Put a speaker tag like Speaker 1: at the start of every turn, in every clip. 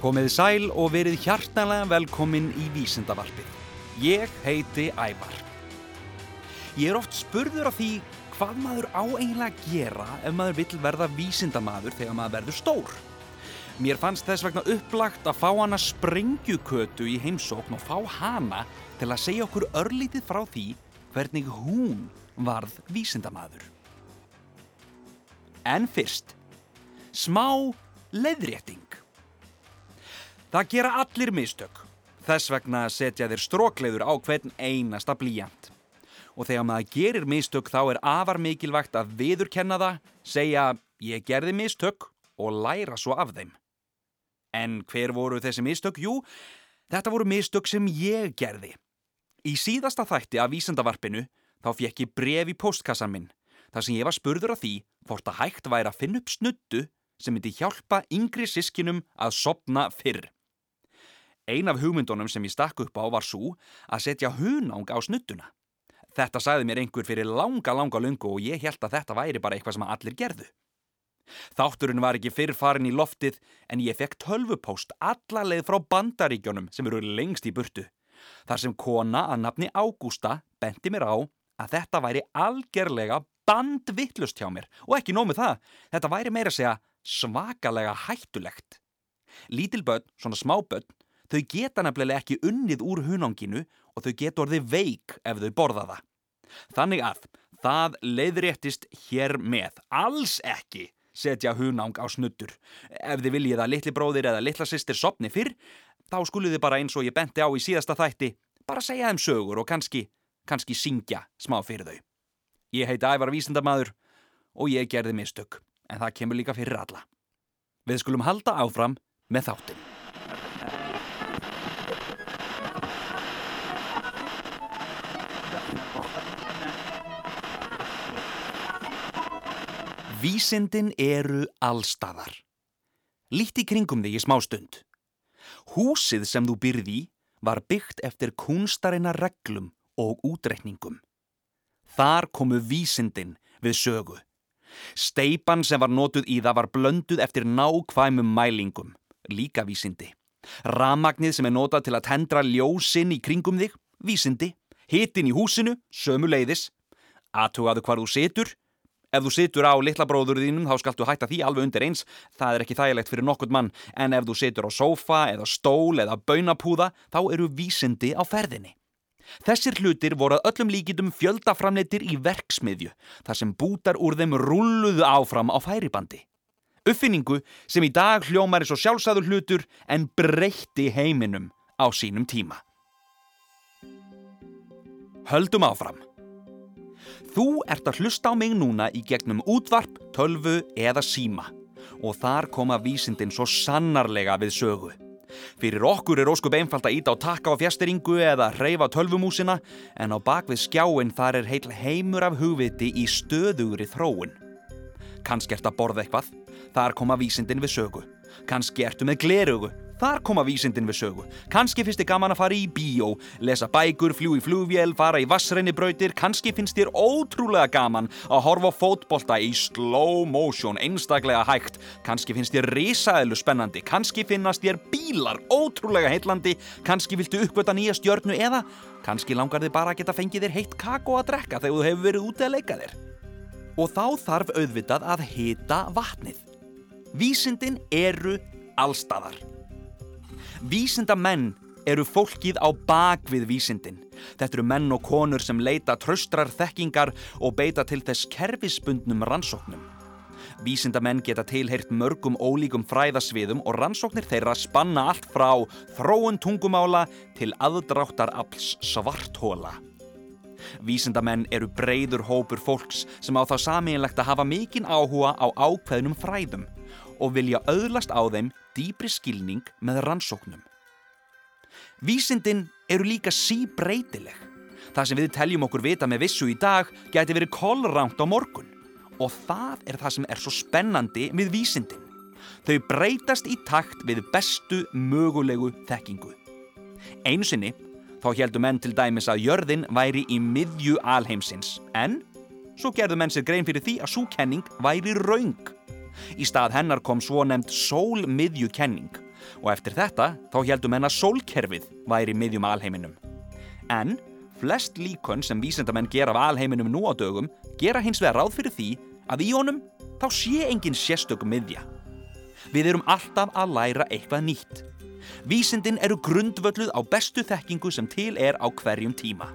Speaker 1: Komið sæl og verið hjartanlega velkomin í Vísindavarpið. Ég heiti Ævar. Ég er oft spurður af því hvað maður á eiginlega að gera ef maður vill verða vísindamaður þegar maður verður stór. Mér fannst þess vegna upplagt að fá hana sprengjukötu í heimsókn og fá hana til að segja okkur örlítið frá því hvernig hún varð vísindamaður. En fyrst, smá leiðrétting. Það gera allir mistök. Þess vegna setja þeir strókleiður á hvern einasta blíjant. Og þegar maður gerir mistök þá er afar mikilvægt að viðurkenna það, segja ég gerði mistök og læra svo af þeim. En hver voru þessi mistök? Jú, þetta voru mistök sem ég gerði. Í síðasta þætti af vísendavarpinu þá fekk ég bref í postkassan minn þar sem ég var spurður af því hvort að hægt væri að finna upp snuttu sem myndi hjálpa yngri sískinum að sopna fyrr. Ein af hugmyndunum sem ég stakk upp á var svo að setja hunang á snuttuna. Þetta sagði mér einhver fyrir langa, langa lungu og ég held að þetta væri bara eitthvað sem allir gerðu. Þátturinn var ekki fyrr farin í loftið en ég fekk tölvupóst alla leið frá bandaríkjónum sem eru lengst í burtu. Þar sem kona að nafni Ágústa benti mér á að þetta væri algerlega bandvittlust hjá mér og ekki nómið það, þetta væri meira að segja svakalega hættulegt. Lítil börn, svona smá börn, þau geta nefnilega ekki unnið úr hunanginu og þau geta orðið veik ef þau borða það. Þannig að það leiðréttist hér með, alls ekki setja hunang á snuttur. Ef þið viljið að litli bróðir eða litla sýstir sopni fyrr, þá skuluð þið bara eins og ég benti á í síðasta þætti, bara segja þeim sögur og kannski, kannski syngja smá fyrir þau. Ég heiti Ævar Vísindamadur og ég gerði mistök, en það kemur líka fyrir alla. Við skulum halda áfram með þáttin. Vísindin eru allstaðar. Líkt í kringum þig í smá stund. Húsið sem þú byrði var byggt eftir kunstarinnar reglum og útrekningum. Þar komu vísindin við sögu. Steipan sem var notuð í það var blönduð eftir nákvæmum mælingum, líka vísindi. Ramagnið sem er notað til að tendra ljósinn í kringum þig, vísindi. Hittin í húsinu, sömu leiðis. Aðtugaðu hvar þú situr. Ef þú situr á litla bróður þínum þá skaltu hætta því alveg undir eins. Það er ekki þægilegt fyrir nokkurt mann. En ef þú situr á sófa eða stól eða baunapúða þá eru vísindi á ferðinni. Þessir hlutir voru að öllum líkitum fjöldaframleitir í verksmiðju þar sem bútar úr þeim rulluðu áfram á færibandi. Uppfinningu sem í dag hljómar eins og sjálfsæður hlutur en breytti heiminum á sínum tíma. Höldum áfram. Þú ert að hlusta á mig núna í gegnum útvarp, tölvu eða síma og þar koma vísindin svo sannarlega við sögu. Fyrir okkur er óskup einfalt að íta á takka á fjasteringu eða hreyfa tölvumúsina en á bakvið skjáin þar er heil heimur af hugviti í stöðugri þróun. Kanski ert að borða eitthvað, þar koma vísindin við sögu. Kanski ertu með glerugu, þar koma vísindin við sögu. Kanski finnst þið gaman að fara í bíó, lesa bækur, fljú í flugvél, fara í vassrennibrautir. Kanski finnst þér ótrúlega gaman að horfa fótbolta í slow motion, einstaklega hægt. Kanski finnst þér risaðilu spennandi. Kanski finnast þér bílar ótrúlega heitlandi. Kanski viltu uppgöta nýja stjörnu eða kannski langar þið bara að geta fengið þér heitt kakó að drekka þegar þú hefur verið úti að leika þér. Og þá þarf auðvitað að hita vatnið. Vísindin eru allstaðar. Vísindamenn eru fólkið á bakvið vísindin. Þetta eru menn og konur sem leita tröstrar þekkingar og beita til þess kerfisbundnum rannsóknum. Vísindamenn geta tilheyrt mörgum ólíkum fræðasviðum og rannsóknir þeirra spanna allt frá þróun tungumála til aðdráttar alls svarthóla. Vísindamenn eru breyður hópur fólks sem á þá samíinlegt að hafa mikinn áhuga á ákveðnum fræðum og vilja auðlast á þeim dýbri skilning með rannsóknum. Vísindin eru líka síbreytileg. Það sem við teljum okkur vita með vissu í dag geti verið kollránt á morgun. Og það er það sem er svo spennandi við vísindin. Þau breytast í takt við bestu mögulegu þekkingu. Einu sinni þá heldur menn til dæmis að jörðin væri í miðju alheimsins en svo gerðu menn sér grein fyrir því að svo kenning væri raung. Í stað hennar kom svo nefnd sólmiðjukenning Og eftir þetta þá heldum henn að sólkerfið væri miðjum alheiminum. En flest líkön sem vísindamenn gera af alheiminum nú á dögum gera hins vegar ráð fyrir því að í honum þá sé engin sérstök miðja. Við erum alltaf að læra eitthvað nýtt. Vísindin eru grundvölluð á bestu þekkingu sem til er á hverjum tíma.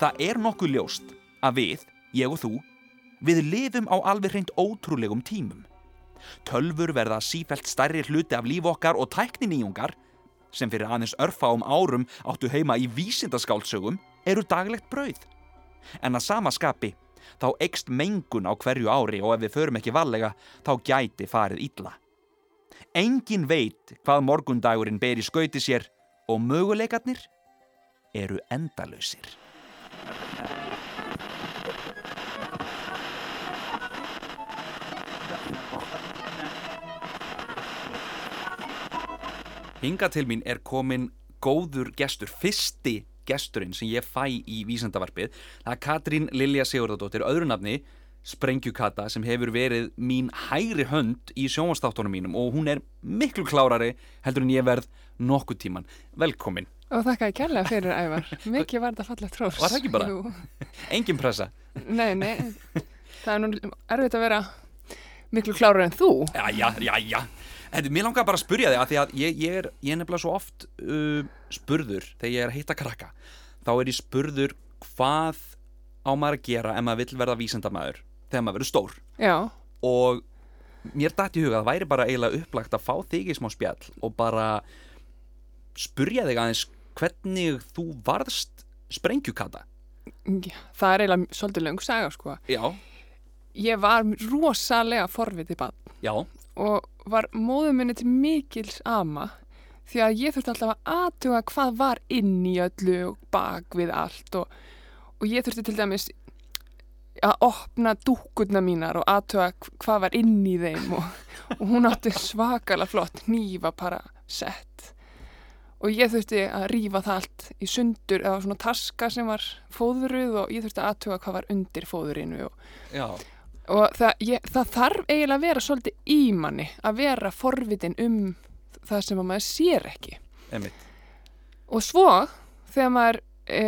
Speaker 1: Það er nokkuð ljóst að við, ég og þú, við lifum á alveg hreint ótrúlegum tímum. Tölfur verða sífælt stærri hluti af líf okkar og tækniníjungar, sem fyrir aðeins örfáum árum áttu heima í vísindaskáldsögum, eru daglegt brauð. En að sama skapi, þá ekst mengun á hverju ári og ef við förum ekki vallega, þá gæti farið illa. Engin veit hvað morgundagurinn ber í skauti sér og möguleikarnir eru endalösir. Hinga til mín er komin góður gestur, fyrsti gesturinn sem ég fæ í vísendavarpið. Það er Katrín Lilja Sigurðardóttir, öðru nafni, Sprengjukata, sem hefur verið mín hægri hönd í sjónvastáttunum mínum og hún er miklu klárari heldur en ég verð nokkuð tíman. Velkomin.
Speaker 2: Og þakka ég kærlega fyrir ævar. Mikið var þetta fallegt trós.
Speaker 1: Var það ekki bara?
Speaker 2: Jú.
Speaker 1: Engin pressa.
Speaker 2: Nei, nei. Það er nú erfitt að vera miklu klárar en þú.
Speaker 1: Já, já, já, já. Þetta, mér langar bara að spurja þig að því að ég, ég, er, ég er nefnilega svo oft uh, spurður þegar ég er að hitta krakka. Þá er ég spurður hvað á maður að gera ef maður vill verða vísendamæður þegar maður verður stór.
Speaker 2: Já.
Speaker 1: Og mér dætt í huga að það væri bara eiginlega upplagt að fá þig í smá spjall og bara spurja þig aðeins hvernig þú varðst sprengjukata.
Speaker 2: Já, Það er eiginlega svolítið löng saga, sko.
Speaker 1: Já,
Speaker 2: Ég var rosalega forvitið bann
Speaker 1: já,
Speaker 2: og var móður minni til mikils ama því að ég þurfti alltaf að aðtuga hvað var inn í öllu og bak við allt og, og ég þurfti til dæmis að opna dúkkurna mínar og aðtuga hvað var inn í þeim og, og hún átti svakalega flott nýfa bara sett. Og ég þurfti að rífa það allt í sundur eða svona taska sem var fóðruð og ég þurfti að aðtuga hvað var undir fóðurinu og
Speaker 1: já,
Speaker 2: og það, ég, það þarf eiginlega að vera svolítið í manni að vera forvitin um það sem að maður sér ekki
Speaker 1: emitt.
Speaker 2: og svo þegar maður e,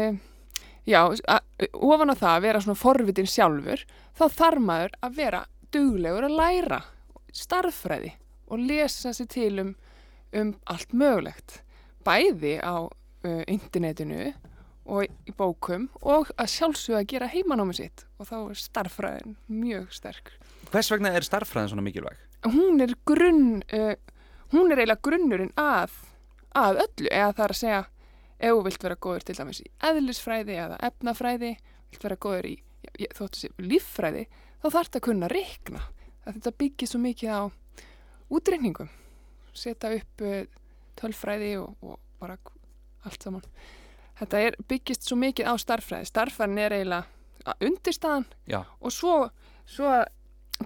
Speaker 2: já, að, ofan á það að vera svona forvitin sjálfur þá þarf maður að vera duglegur að læra starffræði og lesa sér til um, um allt mögulegt bæði á uh, internetinu og í bókum og að sjálfsögða að gera heimanámi sitt og þá er starffræðin mjög sterk.
Speaker 1: Hvers vegna er starffræðin svona mikilvæg?
Speaker 2: Hún er grunn, uh, hún er eiginlega grunnurinn að, að öllu eða það er að segja ef þú vilt vera góður til dæmis í eðlisfræði eða efnafræði, vilt vera góður í já, þóttu sér líffræði, þá þarf þetta að kunna reikna. Að þetta byggir svo mikið á útreikningum, setja upp uh, tölfræði og, og bara allt saman. Þetta er, byggist svo mikið á starffræði. Starffræðin er eiginlega undirstaðan
Speaker 1: Já,
Speaker 2: og svo, svo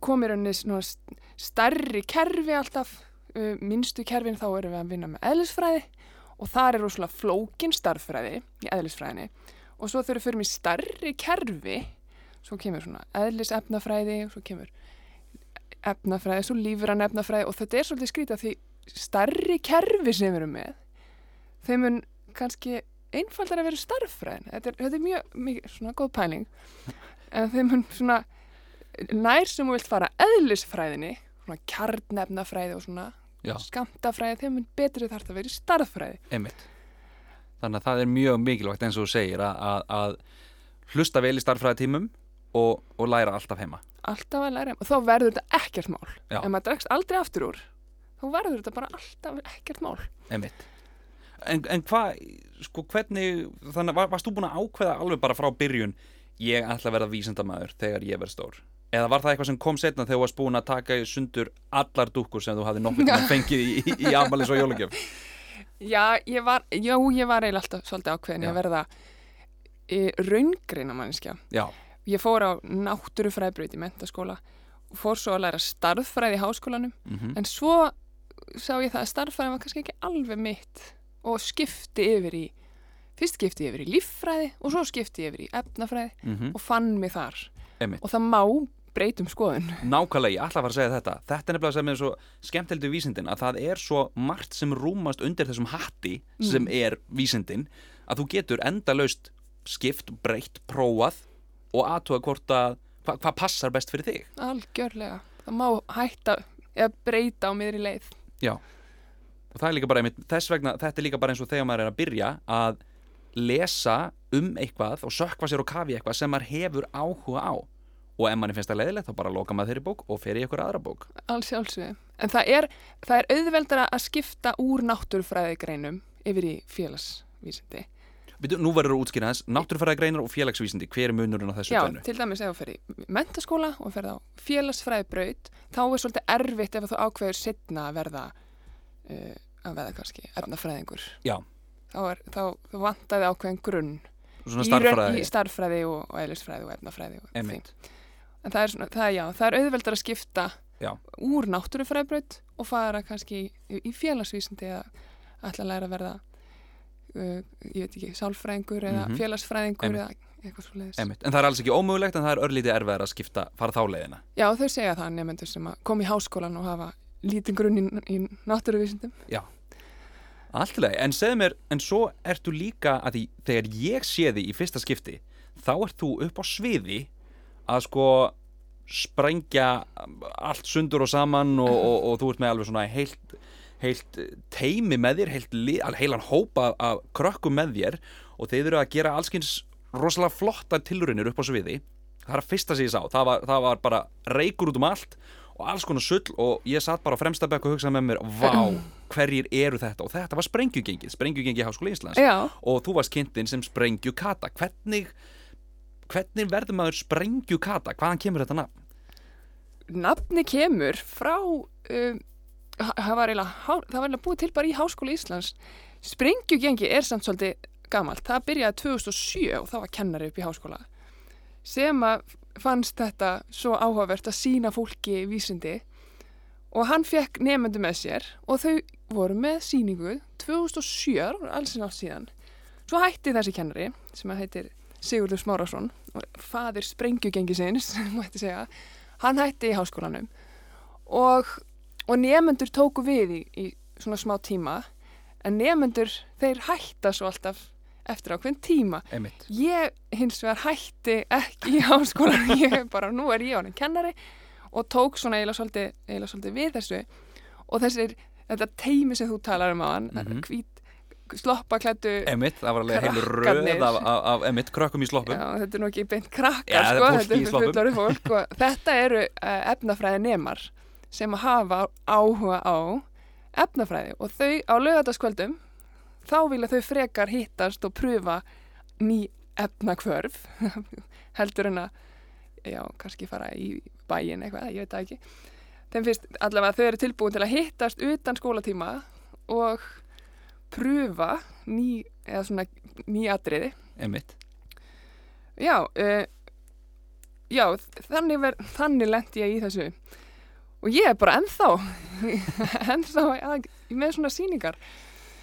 Speaker 2: komir henni stærri kerfi alltaf. Minnstu kerfin þá erum við að vinna með eðlisfræði og þar er rosalega flókin starffræði í eðlisfræðinni og svo þegar við fyrir í stærri kerfi svo kemur svona eðlisefnafræði og svo kemur efnafræði, svo lífran efnafræði og þetta er svolítið skrítið að því stærri kerfi sem við erum með þeim mun kannski einfaldar að vera starffræðin þetta er, þetta er mjög, mjög svona góð pæling en þeim mun svona nær sem þú vilt fara eðlisfræðinni svona kjarnefnafræði og svona
Speaker 1: já,
Speaker 2: skamtafræði, þeim mun betri þarf það að vera starffræði
Speaker 1: emitt. Þannig að það er mjög mikilvægt eins og þú segir að, að, að hlusta vel í starffræðitímum og, og læra alltaf heima.
Speaker 2: alltaf að læra og þá verður þetta ekkert mál
Speaker 1: Já.
Speaker 2: ef maður dregst aldrei aftur úr þá verður þetta bara alltaf ekkert mál
Speaker 1: Emitt. En, en hvað, sko, hvernig, þannig, var, varst þú búin að ákveða alveg bara frá byrjun, ég ætla að verða vísindamæður þegar ég verð stór? Eða var það eitthvað sem kom setna þegar þú varst búin að taka í sundur allar dúkkur sem þú hafði nokkuð tíma fengið í, í, í afmælis og jólugjöf?
Speaker 2: Já, ég var, já, ég var eiginlega alltaf svolítið ákveðin
Speaker 1: Já.
Speaker 2: að verða e, raungreina mannskja.
Speaker 1: Já,
Speaker 2: Ég fór á náttúrufræðbraut í mentaskóla og fór svo að læra starffræði í háskólanum
Speaker 1: mm
Speaker 2: en svo sá ég það að starffræði var kannski ekki alveg mitt og skipti yfir í fyrst skipti yfir í líffræði og svo skipti yfir í efnafræði
Speaker 1: mm
Speaker 2: og fann mig þar
Speaker 1: emitt.
Speaker 2: og það má breytum skoðun.
Speaker 1: Nákvæmlega, ég ætla að fara að segja þetta. Þetta er nefnilega sem er svo skemmtilegt við vísindin að það er svo margt sem rúmast undir þessum hatti sem er vísindin að þú getur endalaust skipt, breytt, prófað og aðtuga hvort að hva, hvað passar best fyrir þig.
Speaker 2: Algjörlega. Það má hætta eða breyta á miðri leið.
Speaker 1: Já. Og það er líka bara einmitt, þess vegna, þetta er líka bara eins og þegar maður er að byrja að lesa um eitthvað og sökva sér og kafi eitthvað sem maður hefur áhuga á. Og ef manni finnst það leiðilegt þá bara loka maður þeirri bók og fer í eitthvað aðra bók.
Speaker 2: Alls sjálfsögðu. En það er, það er auðveldara að skipta úr náttúrufræðigreinum yfir í félagsvísindi.
Speaker 1: Byrju, nú verður þú útskýrað þess, náttúrufæraði greinar og félagsvísindi, hver er munurinn á þessu
Speaker 2: Já,
Speaker 1: tvennu?
Speaker 2: til dæmis ef þú fer í mentaskóla og fer á félagsfræðibraut, þá er svolítið erfitt ef þú ákveður setna að verða, uh, að verða kannski efnafræðingur.
Speaker 1: Já,
Speaker 2: Þá, er, þá, þá vantaði ákveðin grunn
Speaker 1: svona starffræði,
Speaker 2: í starffræði og, og eðlisfræði og efnafræði og
Speaker 1: einmitt.
Speaker 2: því. En það er, svona, það, er, já, það er auðveldar að skipta
Speaker 1: Já.
Speaker 2: úr náttúrufræðbraut og fara kannski í, í félagsvísindi að ætla að læra að verða uh, ég veit ekki, sálfræðingur eða
Speaker 1: Mhm.
Speaker 2: félagsfræðingur
Speaker 1: Einmitt.
Speaker 2: eða.
Speaker 1: Einmitt. En það er alls ekki ómögulegt en það er örlítið erfiðar að skipta, fara þá leiðina.
Speaker 2: Já, þau segja það nefnendur sem að koma í háskólan og hafa lítinn grunn í, í náttúruvísindum.
Speaker 1: Allt í lagi, en segðu mér, en svo ertu líka að því, þegar ég sé því í fyrsta skipti, þá ert þú upp á sviði að sko sprengja allt sundur og saman og, og, og þú ert með alveg svona heilt, heilt teimi með þér, heilt, heilan hópa af krökkum með þér og þeir eru að gera allskins rosalega flotta tilrunir upp á sviði. Það er að fyrsta sem ég sá, það var, það var bara reykur út um allt og alls konar sull og ég satt bara á fremsta bekk og hugsaði með mér, vá, hverjir eru þetta og þetta var sprengjugengið, sprengjugengið Háskóla Íslands
Speaker 2: Já,
Speaker 1: og þú varst kynntinn sem sprengjukata hvernig, hvernig verður maður sprengjukata, hvaðan kemur þetta nafn?
Speaker 2: nafni kemur frá, um, það var eiginlega, búið til bara í Háskóla Íslands. Sprengjugengi er samt svolítið gamalt. Það byrjaði 2007 og það var kennari upp í háskóla sem að fannst þetta svo áhugavert að sína fólki vísindi og hann fekk nefndu með sér og þau voru með síningu 2007, alls en átt síðan. Svo hætti þessi kennari sem heitir Sigurður Smárásson og fadir sprengjugengisins, mætti segja, hann hætti í háskólanum og, og nefnendur tóku við í, í svona smá tíma en nefnendur þeir hætta svo alltaf eftir ákveðin tíma.
Speaker 1: Einmitt.
Speaker 2: Ég hins vegar hætti ekki í háskólan, ég bara, nú er ég honum kennari og tók svona eiginlega svolítið, eiginlega svolítið við þessu og þessir, þetta teimi sem þú talar um á hann,
Speaker 1: Mhm.
Speaker 2: hvít, sloppaklættu,
Speaker 1: Einmitt, það var alveg heilu röð af, af, af einmitt krökkum í sloppum
Speaker 2: já, þetta er nú ekki beint krakkar,
Speaker 1: Já,
Speaker 2: sko, þetta er
Speaker 1: sloppum.
Speaker 2: fullari fólk og þetta eru uh, efnafræði nemar sem hafa áhuga á efnafræði og þau á lögataskvöldum þá vilja þau frekar hittast og pröfa ný efnakvörf heldur en að já, kannski fara í bæin eitthvað, ég veit það ekki. Þeim finnst allavega að þau eru tilbúin til að hittast utan skólatíma og pröfa ný, eða svona ný atriði.
Speaker 1: Einmitt.
Speaker 2: Já, uh, já þannig, ver, þannig lendi ég í þessu. Og ég er bara ennþá ennþá með svona sýningar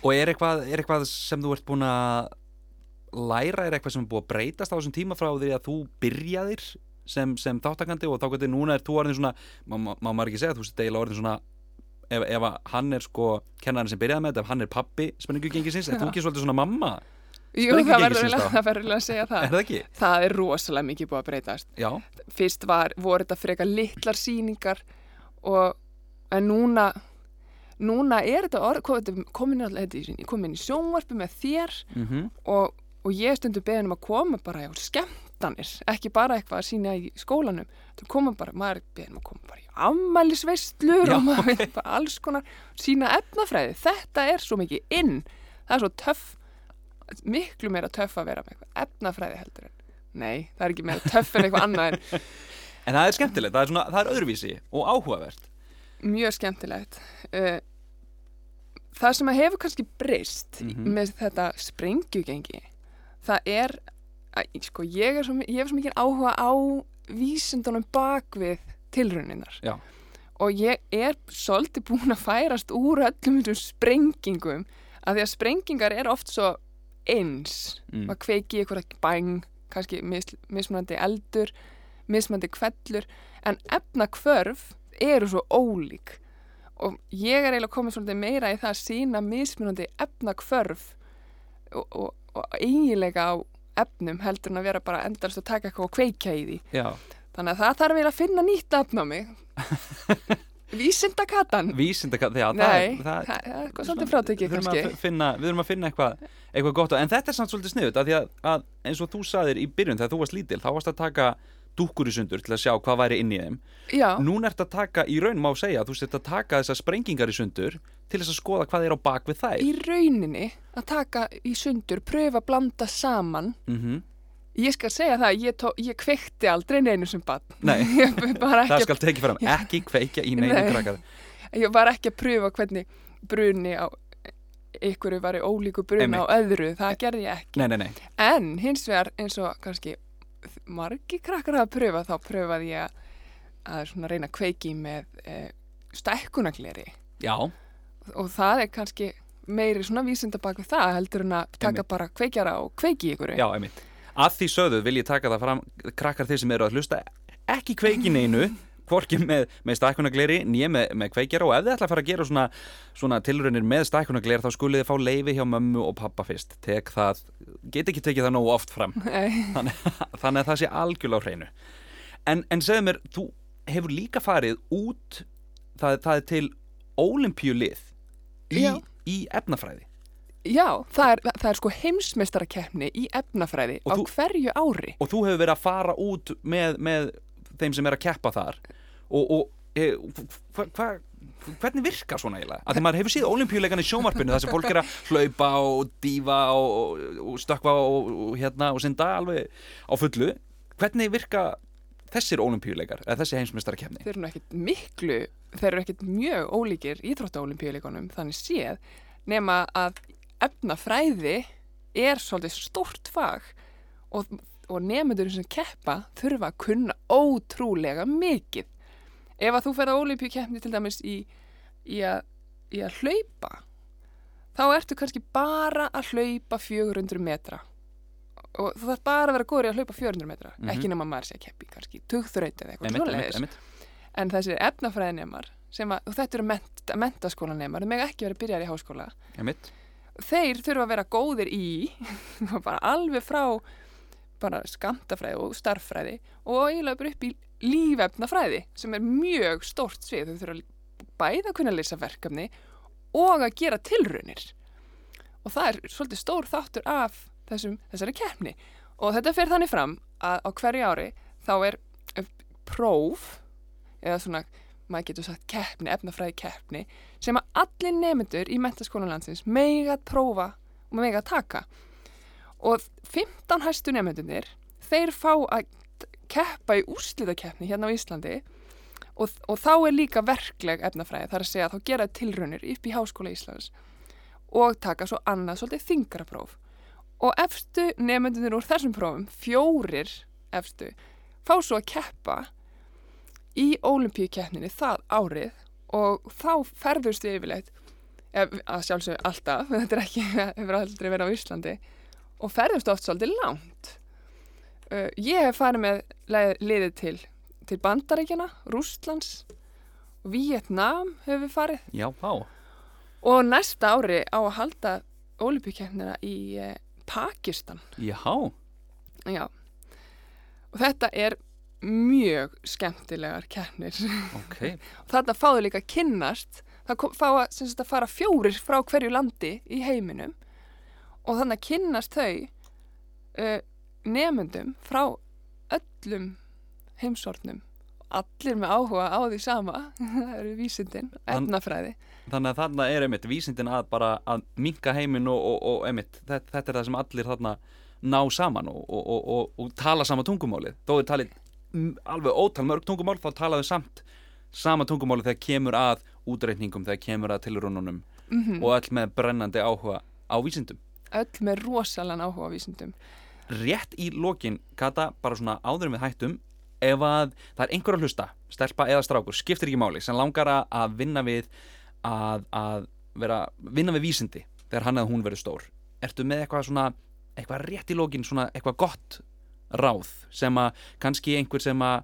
Speaker 1: Og er eitthvað, er eitthvað sem þú ert búin að læra, er eitthvað sem er búið að breytast á þessum tíma frá því að þú byrjaðir sem, sem þáttakandi og þá getur núna er þú orðin svona, má, má, má maður ekki segja þú veist eiginlega orðin svona ef, ef hann er sko kennarinn sem byrjaði með þetta ef hann er pappi spenningugengisins, er þú ekki svolítið svona mamma?
Speaker 2: Jú, það verður það að segja
Speaker 1: Er
Speaker 2: það
Speaker 1: það ekki?
Speaker 2: Það er rosalega mikið búið að breytast.
Speaker 1: Já,
Speaker 2: Fyrst var, voru þetta frekar litlar sýningar og en núna núna er þetta orð, komin, komin í sjónvarpi með þér
Speaker 1: mm
Speaker 2: og, og ég stundu beðin um að koma bara á skemmtanir, ekki bara eitthvað að sína í skólanum, það koma bara maður er beðin um að koma bara í ammælisveistlur
Speaker 1: Já,
Speaker 2: og maður veit bara alls konar sína efnafræði, þetta er svo mikið inn, það er svo töff miklu meira töff að vera með eitthvað efnafræði heldur en nei, það er ekki meira töff en eitthvað annað en
Speaker 1: en það er skemmtilegt, það er, svona, það er öðruvísi og áhugavert
Speaker 2: mjög skemmtilegt uh, það sem að hefur kannski breyst
Speaker 1: Mhm.
Speaker 2: með þetta sprengjugengi það er að, sko, ég, er svo, ég hef svo mikið áhuga á vísindunum bakvið tilrauninnar
Speaker 1: Já.
Speaker 2: og ég er svolítið búin að færast úr öllum þessum sprengingum að því að sprengingar er oft svo eins
Speaker 1: mm.
Speaker 2: maður kveiki eitthvað bæng kannski mis, mismunandi eldur mismunandi kvellur en efnakvörf eru svo ólík. Og ég er eiginlega komið svolítið meira í það að sína mismunandi efnakvörf og, og, og eiginlega á efnum heldur en að vera bara endalst að taka eitthvað og kveikja í því.
Speaker 1: Já,
Speaker 2: þannig að það þarf eiginlega að finna nýtt efn á mig. Vísindakatan.
Speaker 1: Vísinda, já,
Speaker 2: Nei,
Speaker 1: það,
Speaker 2: er eitthvað svolítið
Speaker 1: þurfum
Speaker 2: kannski.
Speaker 1: finna, við þurfum að finna eitthvað, eitthvað gott á- en þetta er samt svolítið sniðut að því að, að eins og þú saðir í byrjun þegar þú varst lítil þá varst að taka dúkkur í sundur til að sjá hvað væri inn í þeim
Speaker 2: Já,
Speaker 1: núna ert að taka, í raun má segja þú sért að taka þessar sprengingar í sundur til þess að skoða hvað er á bak við þær
Speaker 2: í rauninni að taka í sundur, pröfa að blanda saman
Speaker 1: mm
Speaker 2: Ég skal segja það, ég, tó, ég kveikti aldrei neinu sem bann.
Speaker 1: Nei. það skal tekið fram, ekki kveikja í neinu
Speaker 2: Nei.
Speaker 1: krakkar
Speaker 2: ég var ekki að pröfa hvernig bruni á ykkur var ólíku bruni
Speaker 1: Einmitt.
Speaker 2: á öðru, það gerði ég ekki.
Speaker 1: nei, nei, nei,
Speaker 2: En hins vegar eins og kannski margi krakkar hafa pröfað, þá pröfaði ég að, að reyna að kveiki með e, stækkunagleri
Speaker 1: já,
Speaker 2: og það er kannski meiri svona vísinda bak við það heldur en að taka
Speaker 1: Einmitt.
Speaker 2: bara kveikjara og kveiki ykkur.
Speaker 1: já, einmitt að því sögðu vil ég taka það fram krakkar þeir sem eru að hlusta ekki kveiki neinu hvorki með, með stækkunagleri nýja með, með kveikjara. Og ef þið ætla að fara að gera svona, svona tilraunir með stækkunagleri þá skulið þið fá leifi hjá mömmu og pappa fyrst. Tek það, get ekki tekið það nógu oft fram. Þannig, þannig að það sé algjörlega á hreinu. En, en segðu mér, þú hefur líka farið út það, það er til ólimpíulið í, í efnafræði.
Speaker 2: Já, það er, það er sko heimsmeistarakeppni í efnafræði
Speaker 1: Og
Speaker 2: á
Speaker 1: þú-
Speaker 2: hverju ári.
Speaker 1: og þú hefur verið að fara út með, með þeim sem er að keppa þar og, og e, hva, hva, hvernig virkar svona eiginlega? Því maður hefur síð olimpíuleikan í sjómarpinu þar sem fólk er að hlaupa og dífa og, og, stökkva og, og, hérna, og synda alveg á fullu hvernig virka þessir olimpíuleikar eða þessi heimsmyndstarakefni?
Speaker 2: Þeir eru nú ekkit miklu, þeir eru ekkit mjög ólíkir íþróttaolimpíuleikunum þannig séð nema að efnafræði er svolítið stórt fag og, og nefndur sem keppa þurfa að kunna ótrúlega mikið. Ef að þú ferð á olimpíukeppni til dæmis í, í, að, í að hlaupa þá ertu kannski bara að hlaupa 400 metra og þú þarf bara að vera góður í að hlaupa 400 metra
Speaker 1: Mhm.
Speaker 2: ekki nema maður sé að keppi kannski tugþraut eða eitthvað
Speaker 1: einmitt.
Speaker 2: en þessir efnafræðinemar að, og þetta eru ment, mentaskólanemar þeir meg ekki verið byrjar í háskóla
Speaker 1: einmitt.
Speaker 2: þeir þurfa að vera góðir í bara alveg frá bara skamtafræði og starffræði og eiginlega bara upp í lífefnafræði sem er mjög stórt svið. Þau þurfa bæða að kunna lýsa verkefni og að gera tilraunir. Og það er svolítið stór þáttur af þessum, þessari keppni. Og þetta fer þannig fram að á hverju ári þá er próf eða svona, maður getur sagt keppni, efnafræði keppni sem að allir nemyndur í mentaskólan landsins mega að prófa og mega að taka og 15 hæstu nemyndunir þeir fá að keppa í úrslitakeppni hérna á Íslandi og, og þá er líka verkleg efnafræði þar að segja að þá gera tilraunir upp í Háskóla Íslands og taka svo annað svolítið þingra próf. Og efstu nefndunir úr þessum prófum, fjórir efstu, fá svo að keppa í olimpíukeppninni það árið og þá ferðurstu yfirleitt að sjálfsög alltaf, þetta er ekki hefur aldrei verið á Íslandi og ferðurstu oft svolítið langt uh, ég hef farið með liðið til til Bandaríkjana, Rústlands Vietnam hefur við farið
Speaker 1: Já, á.
Speaker 2: og næsta ári á að halda olimpíukeppnina í eh, Pakistan
Speaker 1: Já,
Speaker 2: Já. Og þetta er mjög skemmtilegar keppnir.
Speaker 1: ok.
Speaker 2: Þarna fáðu líka kynnast, það kom, fá að, að fara fjórir frá hverju landi í heiminum og þannig að kynnast þau uh, nemyndum frá öllum heimsornum. Allir með áhuga á því sama, það eru vísindin, efnafræði.
Speaker 1: Þannig að þarna er einmitt vísindin að bara að minka heiminn og, og, og einmitt þetta, þetta er það sem allir þarna ná saman og, og, og, og, og tala sama tungumálið. Þó er talið alveg ótal mörg tungumál þá talaðu samt sama tungumálið þegar kemur að útreikningum, þegar kemur að tilrununum
Speaker 2: Mm
Speaker 1: og öll með brennandi áhuga á vísindum.
Speaker 2: Öll með rosalan áhuga á vísindum.
Speaker 1: Rétt í lokin, Kata, bara svona áður en við hættum, ef að það er einhver að hlusta, stelpa eða strákur, skiptir ekki máli, sem langar að vinna við að, að vera, vinna við vísindi þegar hann eða hún verður stór. Ertu með eitthvað svona, eitthvað rétt í lokin, svona eitthvað gott ráð sem að kannski einhver sem að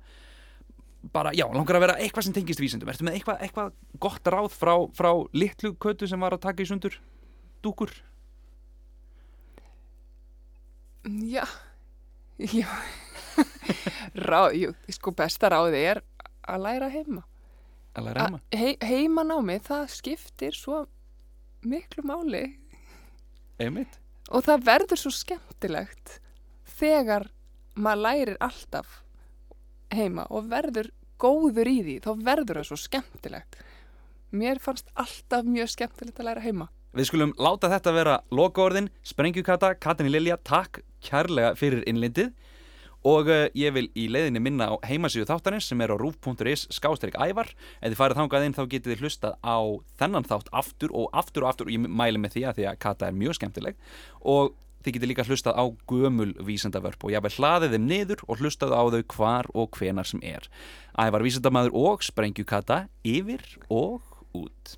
Speaker 1: bara, já, langar að vera eitthvað sem tengist vísindum Ertu með eitthvað, eitthvað gott ráð frá, frá litlu kötu sem var að taka í sundur dúkur?
Speaker 2: Já, já, Ráð, jú, sko besta ráði er að læra heima.
Speaker 1: Að læra heima?
Speaker 2: Að He, heimanámi, það skiptir svo miklu máli
Speaker 1: Einmitt
Speaker 2: og það verður svo skemmtilegt þegar maður lærir alltaf heima og verður góður í því, þá verður það svo skemmtilegt. Mér fannst alltaf mjög skemmtilegt að læra heima.
Speaker 1: Við skulum láta þetta vera lokaorðin Sprengjukata, Katinni Lilja, takk kærlega fyrir innlindið. Og uh, ég vil í leiðinni minna á heimasíðu þáttarins sem er á rúf.is skástrík ævar. Ef þið farið þangað inn þá getið þið hlustað á þennan þátt aftur og aftur og aftur. Og ég mæli með því að því að Kata er mjög skemmtileg. Og þið getið líka hlustað á gömul vísendavörp og ég vil hlaðið þeim niður og hlustað á þau hvar og hvenar sem er. Ævar vísendamæður og Sprengjukata yfir og út